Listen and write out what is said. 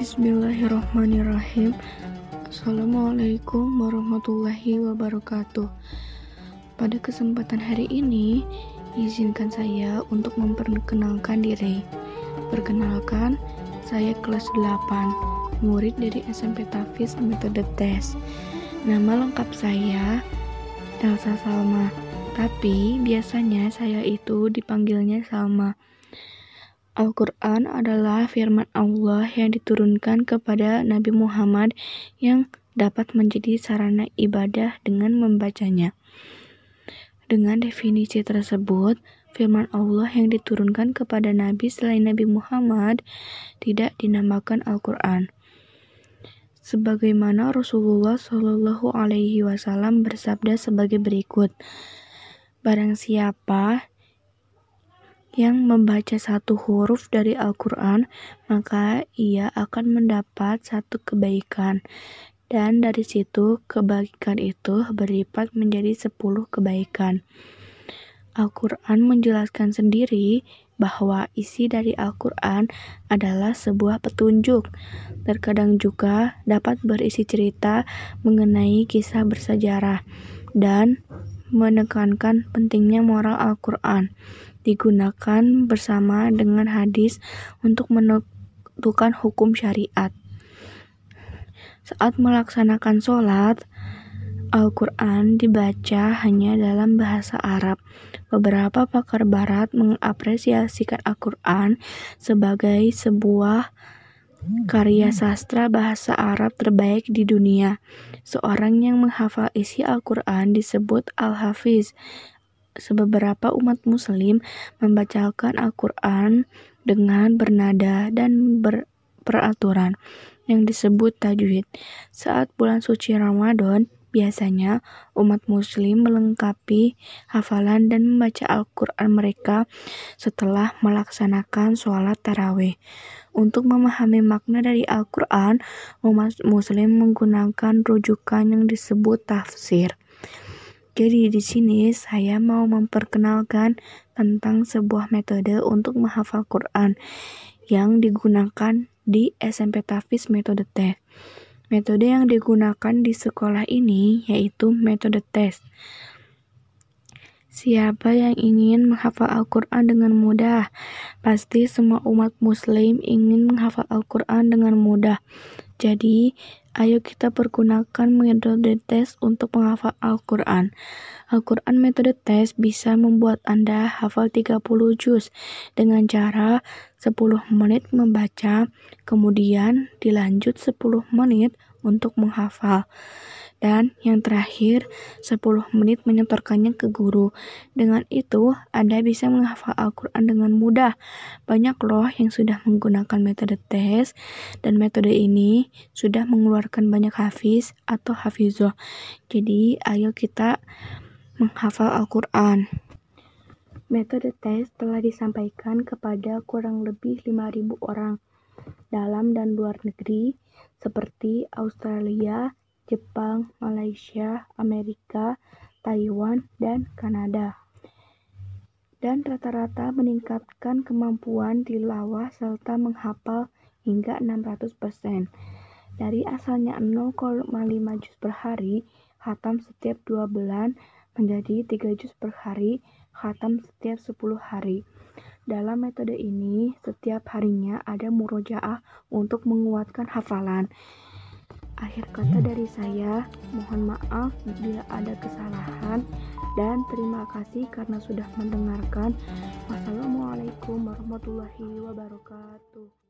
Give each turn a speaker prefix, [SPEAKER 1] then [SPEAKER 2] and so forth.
[SPEAKER 1] Bismillahirrahmanirrahim. Assalamualaikum warahmatullahi wabarakatuh. Pada kesempatan hari ini Izinkan saya untuk memperkenalkan diri. Perkenalkan, saya kelas 8 Murid dari SMP Tafis Metode Tes. Nama lengkap saya Elsa Salma Tapi biasanya saya itu dipanggilnya Salma Al-Quran adalah firman Allah yang diturunkan kepada Nabi Muhammad yang dapat menjadi sarana ibadah dengan membacanya. Dengan definisi tersebut, firman Allah yang diturunkan kepada Nabi selain Nabi Muhammad tidak dinamakan Al-Quran. Sebagaimana Rasulullah Shallallahu Alaihi Wasallam bersabda sebagai berikut: Barang siapa yang membaca satu huruf dari Al-Quran, maka ia akan mendapat satu kebaikan. Dan dari situ kebaikan itu berlipat menjadi sepuluh kebaikan. Al-Quran menjelaskan sendiri bahwa isi dari Al-Quran adalah sebuah petunjuk. Terkadang juga dapat berisi cerita mengenai kisah bersejarah dan menekankan pentingnya moral Al-Quran digunakan bersama dengan hadis untuk menentukan hukum syariat. Saat melaksanakan sholat, Al-Quran dibaca hanya dalam bahasa Arab. Beberapa pakar barat mengapresiasikan Al-Quran sebagai sebuah karya sastra bahasa Arab terbaik di dunia. Seorang yang menghafal isi Al-Quran disebut Al-Hafiz sebeberapa umat muslim membacakan Al-Quran dengan bernada dan berperaturan yang disebut tajwid. Saat bulan suci Ramadan, biasanya umat muslim melengkapi hafalan dan membaca Al-Quran mereka setelah melaksanakan sholat tarawih. Untuk memahami makna dari Al-Quran, umat muslim menggunakan rujukan yang disebut tafsir. Jadi di sini saya mau memperkenalkan tentang sebuah metode untuk menghafal Quran yang digunakan di SMP Tafis metode tes. Metode yang digunakan di sekolah ini yaitu metode tes. Siapa yang ingin menghafal Al-Quran dengan mudah? Pasti semua umat muslim ingin menghafal Al-Quran dengan mudah. Jadi, Ayo kita pergunakan metode tes untuk menghafal Al-Quran. Al-Quran metode tes bisa membuat Anda hafal 30 juz dengan cara 10 menit membaca, kemudian dilanjut 10 menit untuk menghafal. Dan yang terakhir, 10 menit menyetorkannya ke guru. Dengan itu, Anda bisa menghafal Al-Quran dengan mudah. Banyak loh yang sudah menggunakan metode tes, dan metode ini sudah mengeluarkan banyak hafiz atau hafizoh. Jadi, ayo kita menghafal Al-Quran. Metode tes telah disampaikan kepada kurang lebih 5.000 orang dalam dan luar negeri seperti Australia, Jepang, Malaysia, Amerika, Taiwan, dan Kanada. Dan rata-rata meningkatkan kemampuan tilawah serta menghafal hingga 600%. Dari asalnya 0,5 juz per hari, khatam setiap 2 bulan menjadi 3 juz per hari, khatam setiap 10 hari. Dalam metode ini, setiap harinya ada murojaah untuk menguatkan hafalan. Akhir kata dari saya, mohon maaf bila ada kesalahan dan terima kasih karena sudah mendengarkan. Wassalamualaikum warahmatullahi wabarakatuh.